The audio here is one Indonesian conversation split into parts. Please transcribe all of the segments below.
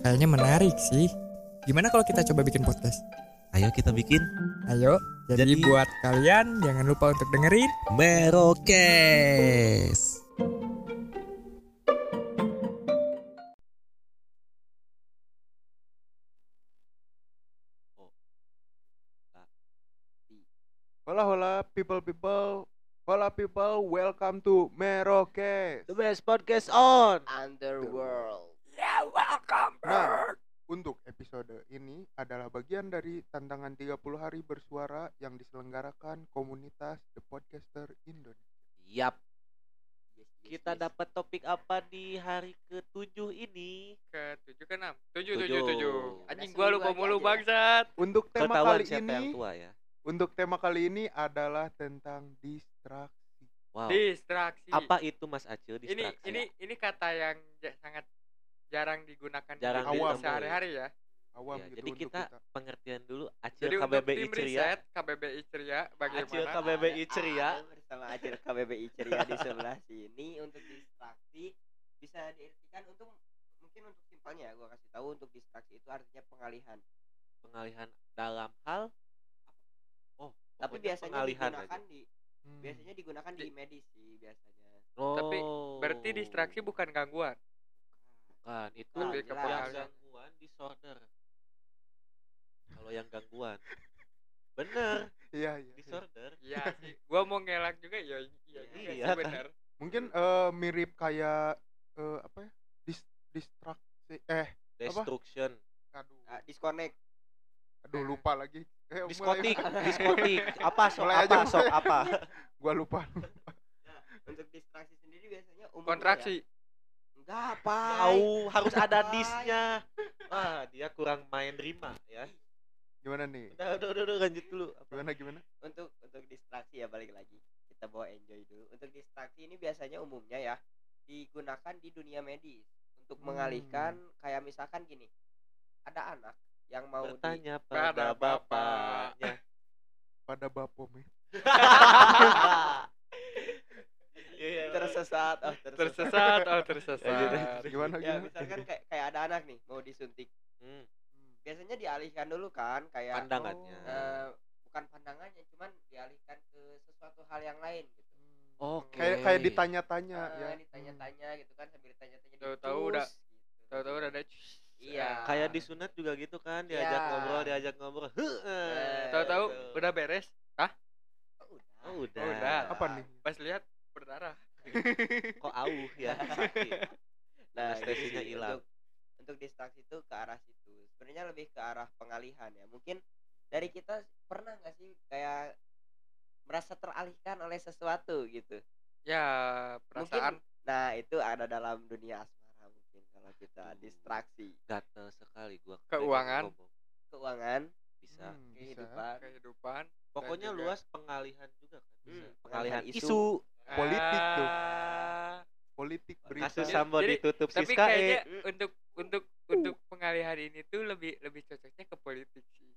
Kayaknya menarik sih Gimana kalau kita coba bikin podcast? Ayo kita bikin Ayo Jadi, Jadi- buat kalian jangan lupa untuk dengerin Merokes. Hola hola people people Hola people welcome to Merokes The best podcast on. Underworld. Nah untuk episode ini adalah bagian dari tantangan 30 hari bersuara yang diselenggarakan komunitas The Podcaster Indonesia Yap. Kita dapat topik apa di hari ke-7 ini? ke enam tujuh Tujuh. tujuh tujuh anjing Udah gua lupa mulu aja. bangsat Untuk tema Ketahuan kali siapa yang ini tua ya. Untuk tema kali ini adalah tentang distraksi Wow. distraksi Apa itu Mas Acil ini distraksi? ini ini kata yang sangat jarang digunakan Jarang di ditemui. sehari-hari ya Awam Ya, gitu jadi untuk kita, pengertian dulu Acil jadi untuk KBBI tim ceria. riset KBBI ceria Acil bagaimana KBBI ceria. Ada bersama Acil KBBI ceria di sebelah sini untuk distraksi bisa diartikan untuk mungkin untuk simpelnya ya gua kasih tahu untuk distraksi itu artinya pengalihan. Pengalihan dalam hal Oh, Tapi biasanya pengalihan digunakan aja. di Hmm. biasanya digunakan di Di- medis sih biasanya. Oh. Tapi berarti distraksi bukan gangguan bukan itu Lebih ke yang gangguan disorder. Kalau yang gangguan. Bener, Iya iya disorder. iya sih gua mau ngelak juga ya iya Iya, sih kan? benar Mungkin eh, mirip kayak eh, apa ya dis distraksi eh Destruction. aduh Ah, disconnect. aduh lupa lagi eh, mulai- Diskotik, diskotik. Apa sok Mulai aja, apa sok apa? gua lupa Untuk distraksi sendiri biasanya umumnya kontraksi Ya, enggak apa. Tahu harus ada disnya. Ah, dia kurang main rima ya. gimana nih Udah, udah, udah, udah, lanjut dulu. Apa? gimana gimana untuk untuk distraksi ya balik lagi kita bawa enjoy dulu untuk distraksi ini biasanya umumnya ya digunakan di dunia medis untuk Hmm. mengalihkan kayak misalkan gini ada anak yang mau di Bertanya pada pada bapak. bapaknya. pada bapom ya Iya, tersesat oh tersesat, tersesat oh tersesat lanjut. gimana ya gimana misalkan kayak kayak ada anak nih mau disuntik Hmm, biasanya dialihkan dulu kan kayak pandangannya. eh, bukan pandangannya cuman dialihkan ke sesuatu hal yang lain gitu Oke. kayak kayak ditanya-tanya Eh, ya ditanya-tanya gitu kan sambil ditanya-tanya Tahu-tahu udah- gitu. tahu-tahu udah ada iya Kayak disunat juga gitu kan, diajak Iya. ngobrol, diajak ngobrol. Heeh. tahu-tahu Gitu. udah beres Oh, udah. Oh, udah. Oh, udah. apa nih pas lihat berdarah Kok auh ya, sakit. nah Anestesinya sih. hilang. untuk, untuk distraksi itu ke arah situ sebenarnya lebih ke arah pengalihan ya mungkin dari kita pernah nggak sih kayak merasa teralihkan oleh sesuatu gitu ya perasaan nah itu ada dalam dunia asmara mungkin kalau kita distraksi Gatel sekali gua. Keuangan. ngomong. keuangan Bisa. Hmm, bisa. kehidupan kehidupan Pokoknya luas pengalihan juga kan. Bisa. Hmm, Pengalihan pengalihan isu. isu. Politik tuh. Ah, politik berita Kasus jadi- ditutup tapi Siska kayaknya eh. untuk untuk untuk pengalihan ini tuh lebih lebih cocoknya ke politik sih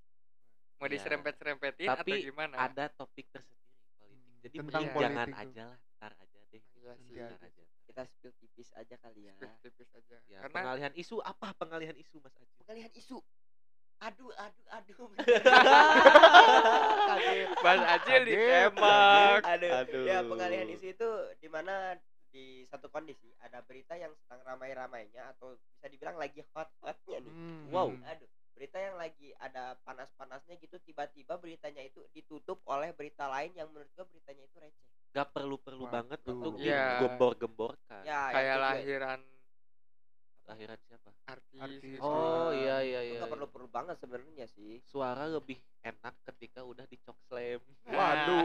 mau Iya. diserempet-serempetin atau Tapi gimana ada topik tersendiri politik. Jadi Tentang jangan politik tuh. aja lah, ntar aja deh. Sih. Ntar aja. kita spill tipis aja kali ya tipis-tipis aja Ya, karena pengalihan isu apa pengalihan isu Mas Aji? pengalihan isu aduh aduh aduh Mas Acil Kaget, ditembak aduh. Aduh. ya pengalihan isu itu di mana di satu kondisi ada berita yang sedang ramai-ramainya atau bisa dibilang lagi hot-hotnya nih Hmm. Wow. aduh berita yang lagi ada panas-panasnya gitu tiba-tiba beritanya itu ditutup oleh berita lain yang menurut gua beritanya itu receh Gak perlu-perlu banget untuk Iya. digembor-gemborkan. ya yang kayak lahiran Lahiran siapa? artis, Artis. gitu. Oh Ah, iya iya iya. nggak perlu-perlu banget sebenarnya sih Suara lebih enak ketika udah dicok slam. Waduh,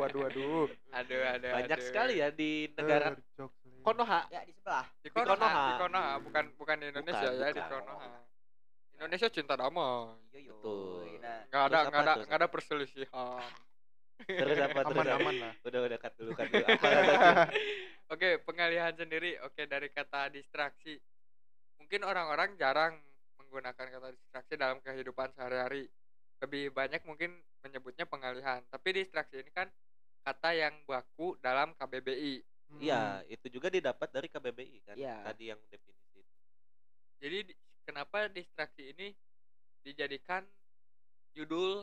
waduh, waduh. aduh aduh Banyak aduh. sekali ya di negara. Konoha. ya di sebelah di Konoha. Konoha, di Konoha, bukan bukan di Indonesia Bukan, ya di bukan. Konoha. Indonesia cinta damai. Yo. Betul. nah Nggak ada Terus nggak apa, ada terus nggak ada perselisihan. Terus apa terus? apa? Aman-aman lah. Udah udah cut dulu cut dulu. Apa kata Oke, pengalihan sendiri. Oke, dari kata distraksi. Mungkin orang-orang jarang menggunakan kata distraksi dalam kehidupan sehari-hari. Lebih banyak mungkin menyebutnya pengalihan. Tapi distraksi ini kan kata yang baku dalam KBBI. Hmm. Iya, itu juga didapat dari KBBI kan. Iya. Tadi yang definisi itu. Jadi di- kenapa distraksi ini dijadikan judul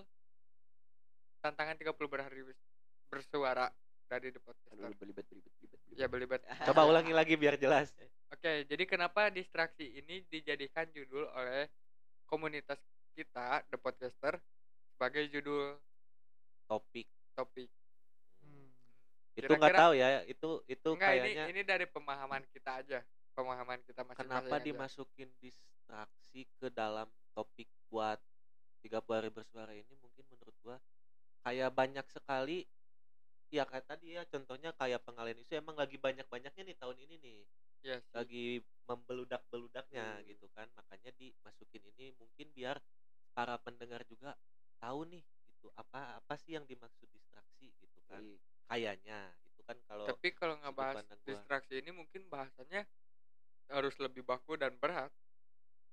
tantangan 30 berhari bers- bersuara dari The Podcaster. Aduh, belibet belibet belibet belibet. Ya belibet. Coba ulangi lagi biar jelas. Oke, jadi kenapa distraksi ini dijadikan judul oleh komunitas kita The Podcaster sebagai judul Topik topik? Hmm. itu nggak tahu ya. Itu itu Enggak, ini kayaknya ini dari pemahaman kita aja. Pemahaman kita masing-masing. kenapa aja. dimasukin distraksi ke dalam topik buat 30 hari bersuara ini mungkin menurut gua kayak banyak sekali ya kayak tadi ya contohnya kayak pengalian isu emang lagi banyak-banyaknya nih tahun ini nih Iya sih. lagi membeludak-beludaknya Hmm. gitu kan makanya dimasukin ini mungkin biar para pendengar juga tahu nih gitu apa apa sih yang dimaksud distraksi gitu kan Iya. kayaknya itu kan kalau Tapi kalau pandang gua. distraksi ini mungkin bahasanya harus lebih baku dan berat.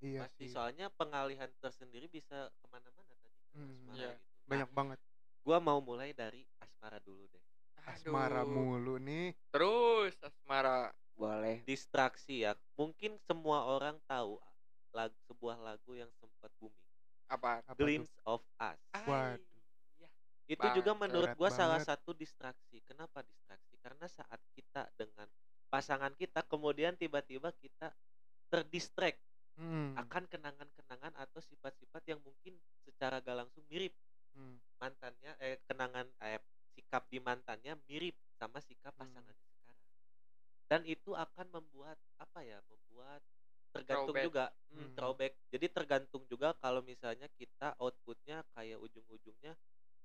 Iya pasti sih. soalnya pengalihan tersendiri bisa ke mana-mana tadi kan Hmm, asmara iya. gitu Banyak banget. gua mau mulai dari asmara dulu deh Asmara Aduh. mulu nih. Terus asmara. boleh distraksi ya mungkin semua orang tahu lagu sebuah lagu yang sempat booming Apa? Apa of Us Waduh. Ya. itu Bang, juga menurut gua salah satu distraksi kenapa distraksi karena saat kita dengan pasangan kita kemudian tiba-tiba kita terdistract Hmm. akan kenangan-kenangan atau sifat-sifat yang mungkin secara gak langsung mirip Hmm. mantannya eh kenangan eh sikap di mantannya mirip sama sikap Hmm. pasangannya sekarang dan itu akan membuat apa ya membuat tergantung Throwback. juga hmm, Hmm. throwback jadi tergantung juga kalau misalnya kita outputnya kayak ujung-ujungnya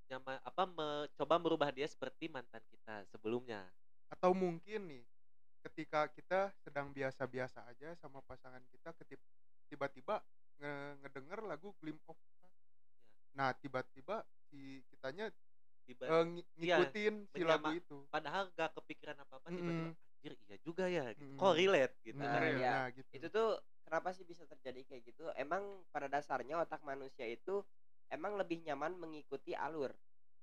nyama apa mencoba merubah dia seperti mantan kita sebelumnya Atau mungkin nih ketika kita sedang biasa-biasa aja sama pasangan kita ketip- tiba-tiba nge- ngedenger lagu Glim of. Ya. Nah, tiba-tiba si kitanya tiba eh, ng- Iya, ngikutin si lagu itu. padahal gak kepikiran apa apa tiba-tiba Mm. anjir iya juga ya gitu. Mm. kok relate gitu Nah, kan Iya. nah, gitu. itu tuh kenapa sih bisa terjadi kayak gitu emang pada dasarnya otak manusia itu emang lebih nyaman mengikuti alur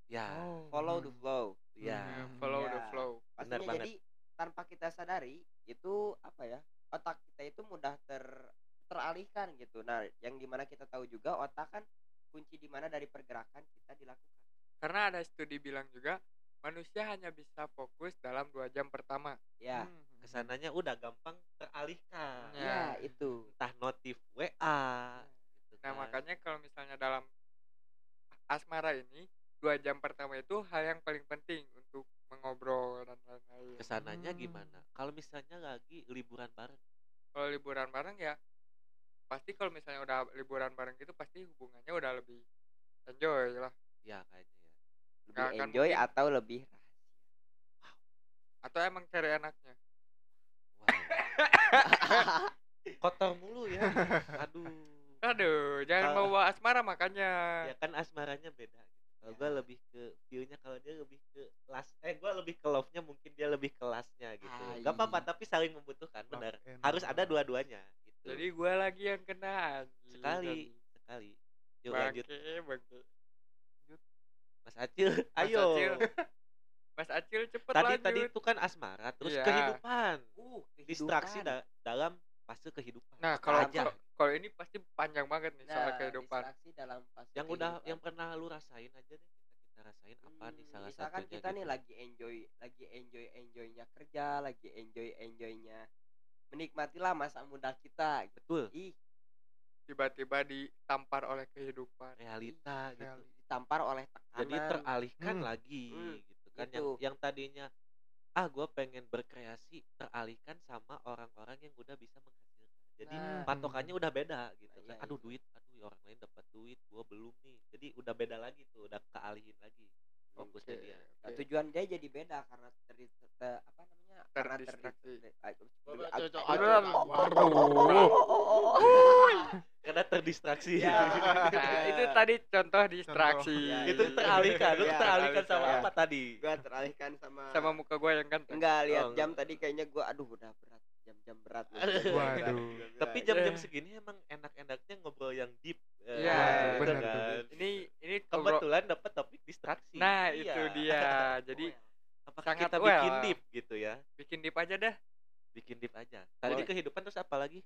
ya Oh, follow the hmm. flow ya Hmm. Follow the Ya. flow. Benar pastinya banget. jadi tanpa kita sadari itu apa ya otak kita itu mudah ter teralihkan gitu nah yang di mana kita tahu juga otak kan kunci di mana dari pergerakan kita dilakukan Karena ada studi bilang juga manusia hanya bisa fokus dalam dua jam pertama. ya Hmm. ke sananya udah gampang teralihkan Ya. ya itu entah notif WA gitu Nah kan. makanya kalau misalnya dalam asmara ini dua jam pertama itu hal yang paling penting untuk mengobrol dan lain-lain. ke sananya Hmm. gimana kalau misalnya lagi liburan bareng Kalau liburan bareng ya pasti kalau misalnya udah liburan bareng gitu pasti hubungannya udah lebih enjoy lah. ya kayaknya ya lebih enjoy mungkin. atau lebih Atau emang cari enaknya. wow. kotor mulu ya aduh Aduh, jangan Kalau- bawa asmara makanya. ya kan asmaranya beda gitu kalau Ya. gue lebih ke view-nya kalau dia lebih ke kelas eh gue lebih ke love-nya mungkin dia lebih kelasnya gitu Ai. gak apa-apa tapi saling membutuhkan Love benar harus ada love. dua-duanya gitu Jadi gue lagi yang kena sekali sekali yuk lanjut bangke. Mas Acil Mas ayo Acil, Mas Acil cepet tadi lanjut. tadi itu kan asmara terus Iya. kehidupan uh distraksi kehidupan. da- dalam fase kehidupan Nah, kalau aja kalau- ini pasti panjang banget nih soal Nah, kehidupan. distraksi dalam fase yang udah kehidupan. yang pernah lu rasain aja deh kita kita rasain apa nih Hmm, salah misalkan satunya kita nih gitu. lagi enjoy lagi enjoy enjoynya kerja lagi enjoy enjoynya menikmatilah masa muda kita gitu. betul ih tiba-tiba ditampar oleh kehidupan realita gitu Realita. Ditampar oleh tekanan jadi teralihkan Hmm. lagi Hmm, gitu kan yang gitu. yang tadinya ah gue pengen berkreasi teralihkan sama orang-orang yang udah bisa menghasilkan jadi Nah. patokannya udah beda gitu Nah, kan iya, aduh iya. duit aduh orang lain dapat duit gue belum nih jadi udah beda lagi tuh udah kealihin lagi fokusnya Oke, dia Nah, oke. tujuan dia jadi beda karena ter, ter- apa namanya karena Terdistraksi. karena terdistraksi Ya. Nah, itu tadi contoh distraksi Ya, itu iya. teralihkan lu Ya, teralihkan sama apa tadi gua teralihkan sama sama muka gue yang ganteng enggak lihat Oh, jam tadi kayaknya gua aduh udah berat jam-jam berat. Waduh. tapi jam-jam segini emang enak-enaknya ngobrol yang deep eh, Iya, gitu benar kan. ini ini kebetulan distraksi nah Iya. itu dia jadi apakah sangat kita well. bikin deep gitu ya bikin deep aja dah bikin deep aja tadi Boleh. kehidupan terus apa lagi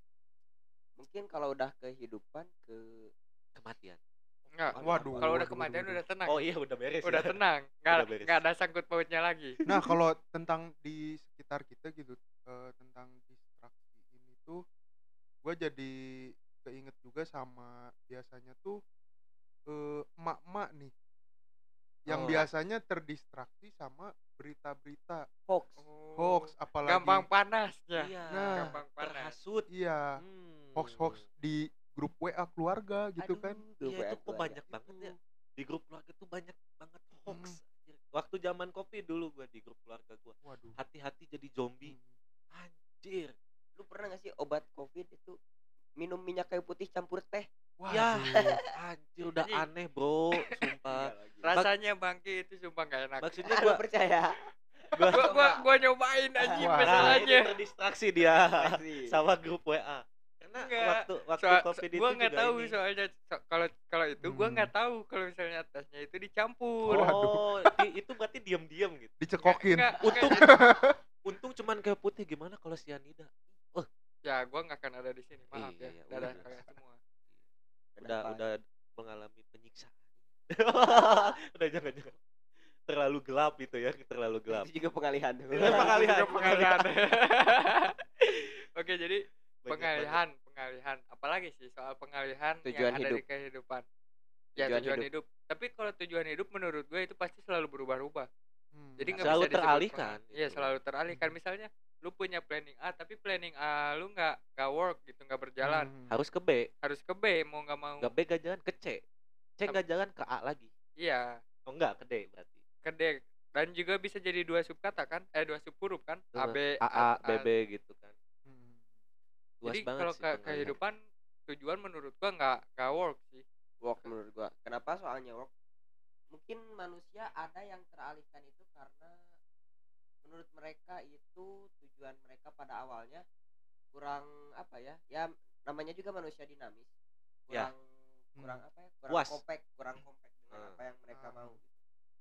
mungkin kalau udah kehidupan ke kematian enggak Waduh. kalau udah kematian waduh, udah tenang oh iya udah beres udah ya. tenang nggak Udah beres. nggak ada sangkut pautnya lagi Nah, kalau tentang di sekitar kita gitu, eh, tentang distraksi ini tuh, gue jadi keinget juga sama biasanya tuh eh, emak-emak nih, yang Oh. biasanya terdistraksi sama berita-berita. Hoax. Hoax, apalagi gampang panasnya iya Nah, gampang panas. terhasut. Iya. Hmm. hoax-hoax di grup WA keluarga gitu Aduh, kan. grup iya WA itu kok banyak banget ya? Di grup keluarga tuh banyak banget hoax Hmm. waktu zaman kopi dulu gua di grup keluarga gua. Waduh. hati-hati jadi zombie. Hmm. anjir. Lu pernah gak sih obat covid itu minum minyak kayu putih campur teh Ya. Waduh. anjir udah Anjing. aneh bro sumpah rasanya bangki itu sumpah nggak enak maksudnya gua percaya gua gua gua gua nyobain Wah. nah, masalahnya itu terdistraksi dia sama grup WA karena Enggak. waktu waktu Soal, covid gua itu nggak juga tahu ini. soalnya so- kalau kalau itu gua Hmm. nggak tahu kalau misalnya tesnya itu dicampur oh di- itu berarti diam-diam gitu Dicekokin. Nggak- nggak- untung nggak- untung cuman kayak putih gimana kalau sianida ya gua nggak akan ada di sini maaf Iya, ya iya, dadah udah. kalian semua udah Kenapa? udah mengalami penyiksaan. Udah jangan jangan. Terlalu gelap itu ya terlalu gelap. itu juga pengalihan. Itu pengalihan. Juga pengalihan. Oke jadi Banyak pengalihan pengalihan. Apalagi sih soal pengalihan Tujuan yang ada hidup. di kehidupan. Ya Tujuan tujuan hidup. tapi kalau tujuan hidup menurut gue itu pasti selalu berubah-ubah. Hmm. jadi nggak Selalu bisa teralihkan iya gitu. selalu teralihkan. Misalnya lu punya planning A tapi planning A lu nggak nggak work gitu nggak berjalan. Hmm. harus ke B. Harus ke B mau nggak mau. Nggak B gak jalan ke C. C nggak jalan ke A lagi. Iya. Oh enggak ke D berarti. Ke D. Dan juga bisa jadi dua sub kata kan? Eh dua sub huruf kan? A B A A B B gitu kan. Hmm. luas jadi kalau ke kehidupan tujuan menurut gua nggak nggak work sih. Work menurut gua. Kenapa soalnya work? Mungkin manusia ada yang teralihkan itu karena menurut mereka itu tujuan mereka pada awalnya kurang apa ya ya namanya juga manusia dinamis Ya. kurang kurang apa ya kurang Puas. kompak kurang kompak dengan Hmm. apa yang mereka Hmm. mau gitu.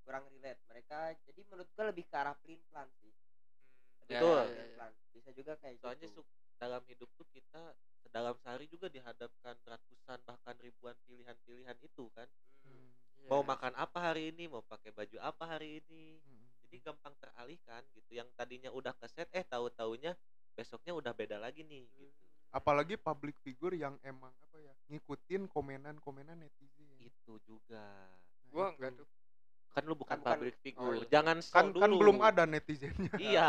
kurang relate mereka jadi menurut gua lebih ke arah pelin pelan sih Hmm, ya, Betul. ya, ya, ya. bisa juga kayak soalnya gitu. dalam hidup tuh kita dalam sehari juga dihadapkan ratusan bahkan ribuan pilihan-pilihan itu kan Hmm. Iya. mau makan apa hari ini mau pakai baju apa hari ini Hmm. Jadi gampang teralihkan gitu. Yang tadinya udah keset eh tahu taunya besoknya udah beda lagi nih gitu. Apalagi public figure yang emang apa ya ngikutin komenan-komenan netizen. Itu juga. Nah, gua itu. enggak tuh. Kan lu bukan Kan bukan- public figure. Oh, iya. jangan kan kan dulu. belum ada netizennya. Iya.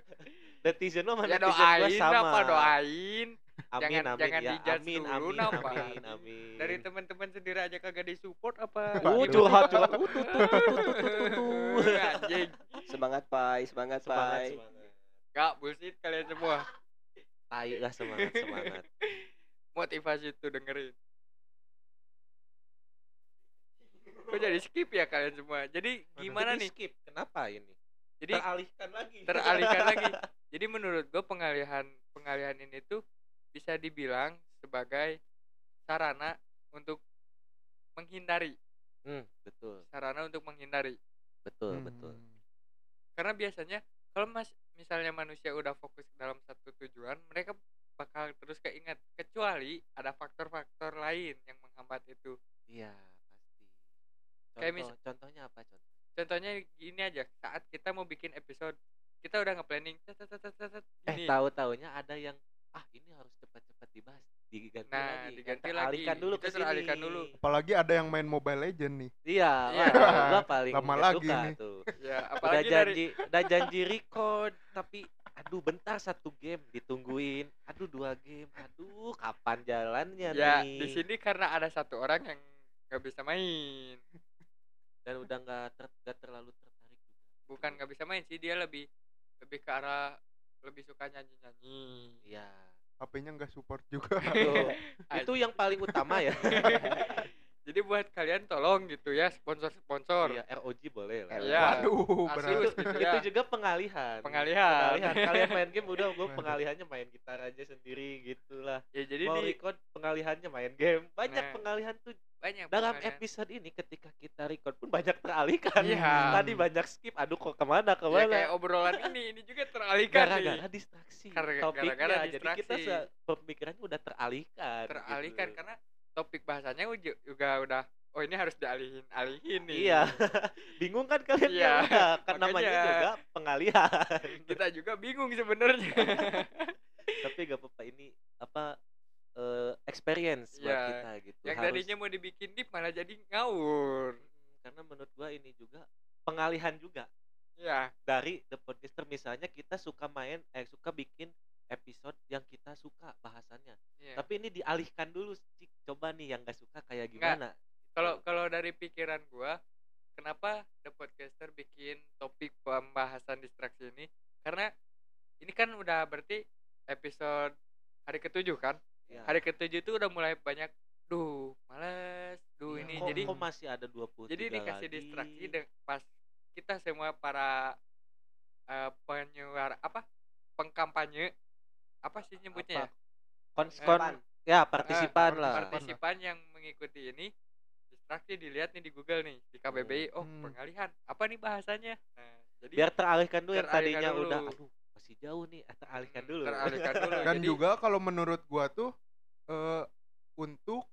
Netizen mah sama ya netizen gua doain sama. apa doain amin jangan- amin jangan ya dijudge amin dulu, amin napa? amin amin dari teman-teman sendiri aja kagak disupport apa uh curhat curhat uh, tuh, tuh, tuh, tuh, tuh, tuh, tuh. anjing semangat pai semangat semangat pai gak bullshit kalian semua tai lah semangat semangat motivasi itu dengerin kok jadi skip ya kalian semua jadi gimana Jadi nih skip kenapa ini jadi teralihkan lagi teralihkan lagi jadi menurut gue pengalihan pengalihan ini tuh bisa dibilang sebagai sarana untuk menghindari. Hmm, betul. Sarana untuk menghindari. Betul Hmm. betul. Karena biasanya kalau mas misalnya manusia udah fokus dalam satu tujuan mereka bakal terus keinget. Kecuali ada faktor-faktor lain yang menghambat itu. Iya pasti. Kayak Contoh, mis- contohnya apa contoh? Contohnya gini aja saat kita mau bikin episode kita udah nge-planning eh gini. tahu taunya ada yang ah ini harus cepat-cepat dibahas diganti Nah, lagi diganti lagi. dulu teralihkan sini. dulu. apalagi ada yang main Mobile Legend nih iya Iya. waduh, gua paling Lama lagi suka nih. tuh ya udah apalagi dari janji udah janji record tapi aduh bentar satu game ditungguin aduh dua game aduh kapan jalannya ya nih di sini karena ada satu orang yang nggak bisa main dan udah nggak ter, terlalu tertarik juga bukan nggak bisa main sih dia lebih lebih ke arah lebih suka nyanyi nyanyi iya. HP-nya nggak support juga. Itu yang paling utama ya. Jadi buat kalian tolong gitu ya sponsor sponsor iya ROG boleh lah. Iya. waduh gitu itu ya. juga pengalihan. Pengalihan. pengalihan. Kalian main game udah gue pengalihannya main gitar aja sendiri gitulah ya jadi mau di record pengalihannya main game. Banyak Nah, pengalihan tuh banyak dalam pengalihan. episode ini ketika kita record pun banyak teralihkan. Iya. tadi banyak skip aduh kok ke mana ya ke mana? kayak obrolan ini ini juga teralihkan gara-gara distraksi Gara- topiknya. gara-gara jadi kita distraksi. se- pemikirannya udah teralihkan teralihkan gitu. karena topik bahasanya juga udah oh ini harus dialihin alihin nih. Iya. Bingung kan kalian Iya, ya kan namanya juga pengalihan. kita juga bingung sebenarnya. Tapi gak apa-apa ini apa experience buat Iya, kita gitu. yang Harus- tadinya mau dibikin deep malah jadi ngawur. Mm, karena menurut gua ini juga pengalihan juga. Ya dari the podcaster misalnya kita suka main eh suka bikin episode yang kita suka bahasannya. Iya. tapi ini dialihkan dulu Cik. coba nih yang gak suka kayak gimana? Kalau Gitu. kalau dari pikiran gua kenapa the podcaster bikin topik pembahasan distraksi ini? Karena ini kan udah berarti episode hari ketujuh kan Ya. hari ketujuh itu udah mulai banyak duh males duh Iya, ini kok, jadi kok masih ada 20 jadi dikasih lagi? distraksi deh pas kita semua para eh, penyuara apa pengkampanye apa sih nyebutnya ya Kons- Eh, ya partisipan Eh, lah partisipan yang mengikuti ini distraksi dilihat nih di Google nih di KBBI oh Hmm. pengalihan apa nih bahasanya nah jadi biar teralihkan dulu yang tadinya dulu. udah aduh masih jauh nih eh, teralihkan Hmm, dulu. teralihkan dulu. Dan Jadi, juga kalau menurut gua tuh eh, untuk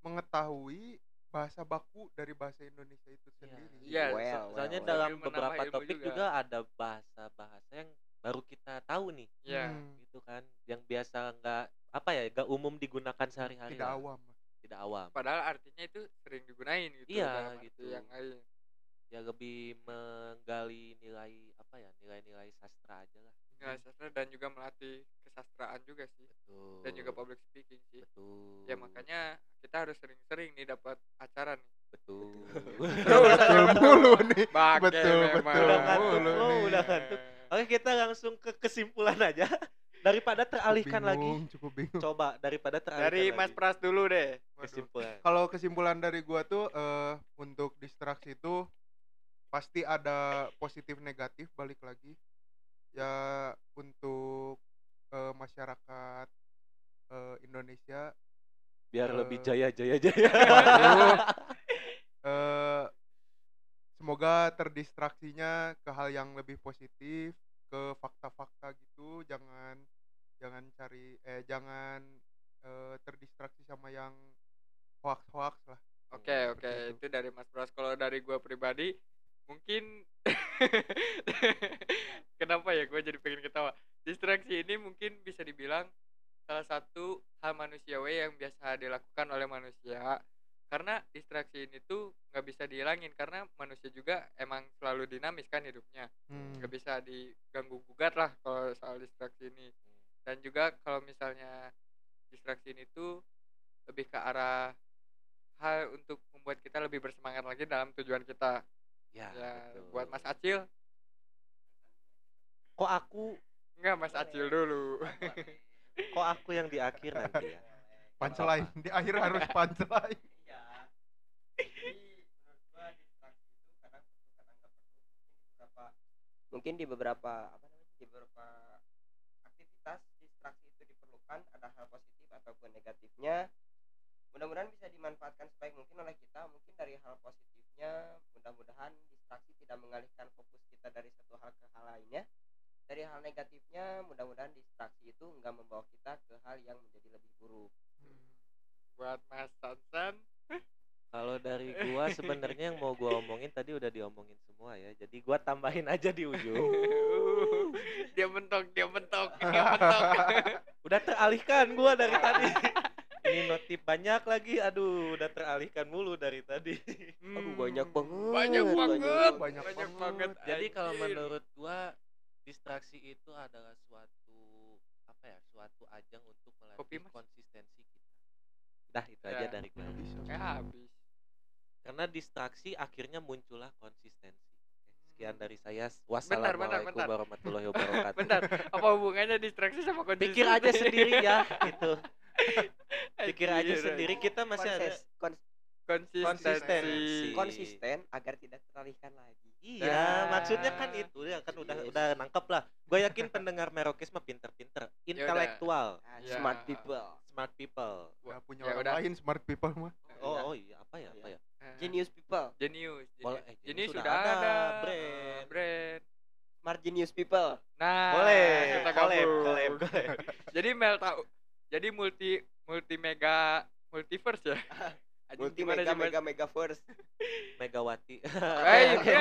mengetahui bahasa baku dari bahasa Indonesia itu sendiri. Iya, So- Well, soalnya well, dalam menambah beberapa topik juga. juga. ada bahasa-bahasa yang baru kita tahu nih. Ya Hmm, gitu kan yang biasa nggak apa ya nggak umum digunakan sehari-hari tidak lah. awam. Tidak awam. Padahal artinya itu sering digunain gitu Iya, gitu. yang lain ya lebih menggali nilai apa ya nilai-nilai sastra aja lah. Nilai sastra dan juga melatih kesastraan juga sih. Betul. Dan juga public speaking sih. Betul. Ya makanya kita harus sering-sering nih dapat acara nih. Betul. Betul. Mulu nih. Bage Betul, memang. betul Udah ngantuk. nih. udah ngantuk. oke kita langsung ke kesimpulan aja. Daripada teralihkan lagi. Bingung, cukup bingung. Coba daripada teralihkan dari Mas lagi. Pras dulu deh. Waduh. kesimpulan. Kalau kesimpulan dari gua tuh eh, untuk distraksi itu pasti ada positif negatif balik lagi ya untuk eh, masyarakat eh, Indonesia biar Eh, lebih jaya jaya jaya Waduh. eh, semoga terdistraksinya ke hal yang lebih positif ke fakta-fakta gitu jangan jangan cari eh jangan eh, terdistraksi sama yang hoax-hoax lah Oke Hmm, oke seperti itu. itu dari Mas Pras. Kalau dari gua pribadi mungkin kenapa ya gue jadi pengen ketawa. Distraksi ini mungkin bisa dibilang salah satu hal manusiawi yang biasa dilakukan oleh manusia. Karena distraksi ini tuh nggak bisa dihilangin karena manusia juga emang selalu dinamis kan hidupnya. Hmm. nggak bisa diganggu gugat lah kalau soal distraksi ini dan juga kalau misalnya distraksi ini tuh lebih ke arah hal untuk membuat kita lebih bersemangat lagi dalam tujuan kita ya, ya betul. buat Mas Acil? Kok aku? Enggak Mas Acil dulu. Kok aku yang di akhir nanti ya? Punchline di akhir harus punchline. Mungkin di beberapa apa namanya di beberapa aktivitas distraksi itu diperlukan ada hal positif ataupun negatifnya mudah-mudahan bisa dimanfaatkan sebaik mungkin oleh kita mungkin dari hal positifnya mudah-mudahan distraksi tidak mengalihkan fokus kita dari satu hal ke hal lainnya. Dari hal negatifnya mudah-mudahan distraksi itu enggak membawa kita ke hal yang menjadi lebih buruk. Buat Mas Sansan kalau dari gua sebenarnya yang mau gua omongin tadi udah diomongin semua ya. Jadi gua tambahin aja di ujung. Dia mentok dia mentok dia mentok. Udah teralihkan gua dari tadi Ini notif banyak lagi. Aduh, udah teralihkan mulu dari tadi. Aduh banyak Hmm. banget. Banyak banget. Banyak banget. Jadi kalau menurut gua distraksi itu adalah suatu apa ya? Suatu ajang untuk Kopi, melatih Mas. konsistensi kita. Dah itu Ya. aja dari gua. Bisa. Kayak habis. Karena distraksi akhirnya muncullah konsistensi. Oke, Sekian dari saya. bentar, Wassalamualaikum bentar. warahmatullahi wabarakatuh. Bentar, apa hubungannya distraksi sama kondisi? Pikir aja sendiri ya, gitu. Pikir aja sendiri kita masih ada Konses- kons- Konsistensi. Konsistensi. konsisten agar tidak teralihkan lagi. Iya, Nah. maksudnya kan itu ya kan udah Yes. udah nangkep lah. Gue yakin pendengar Merokes mah pinter-pinter, intelektual, Ah, Ya. Smart people, smart people. Gak punya Ya orang udah. lain smart people mah. Oh, oh iya, apa ya, apa ya? genius people, Genius. Boleh, Genius, eh, Genius sudah sudah, ada, ada. brand. brand. smart genius people. Nah, Boleh, kita collab, collab, collab. Jadi Mel tahu. Jadi multi multi mega multiverse ya. Multi gimana mega Mas? mega mega first. Megawati. Oke,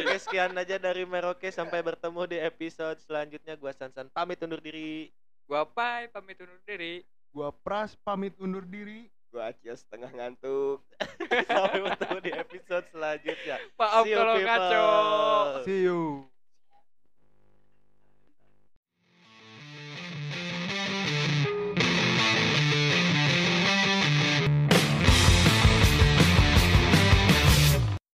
oke, sekian aja dari Merokes sampai bertemu di episode selanjutnya. Gua Sansan pamit undur diri. Gua Pai pamit undur diri. Gua Pras pamit undur diri. Gua Acios setengah ngantuk. Sampai bertemu di episode selanjutnya. Maaf See you, kalau people. ngaco. See you.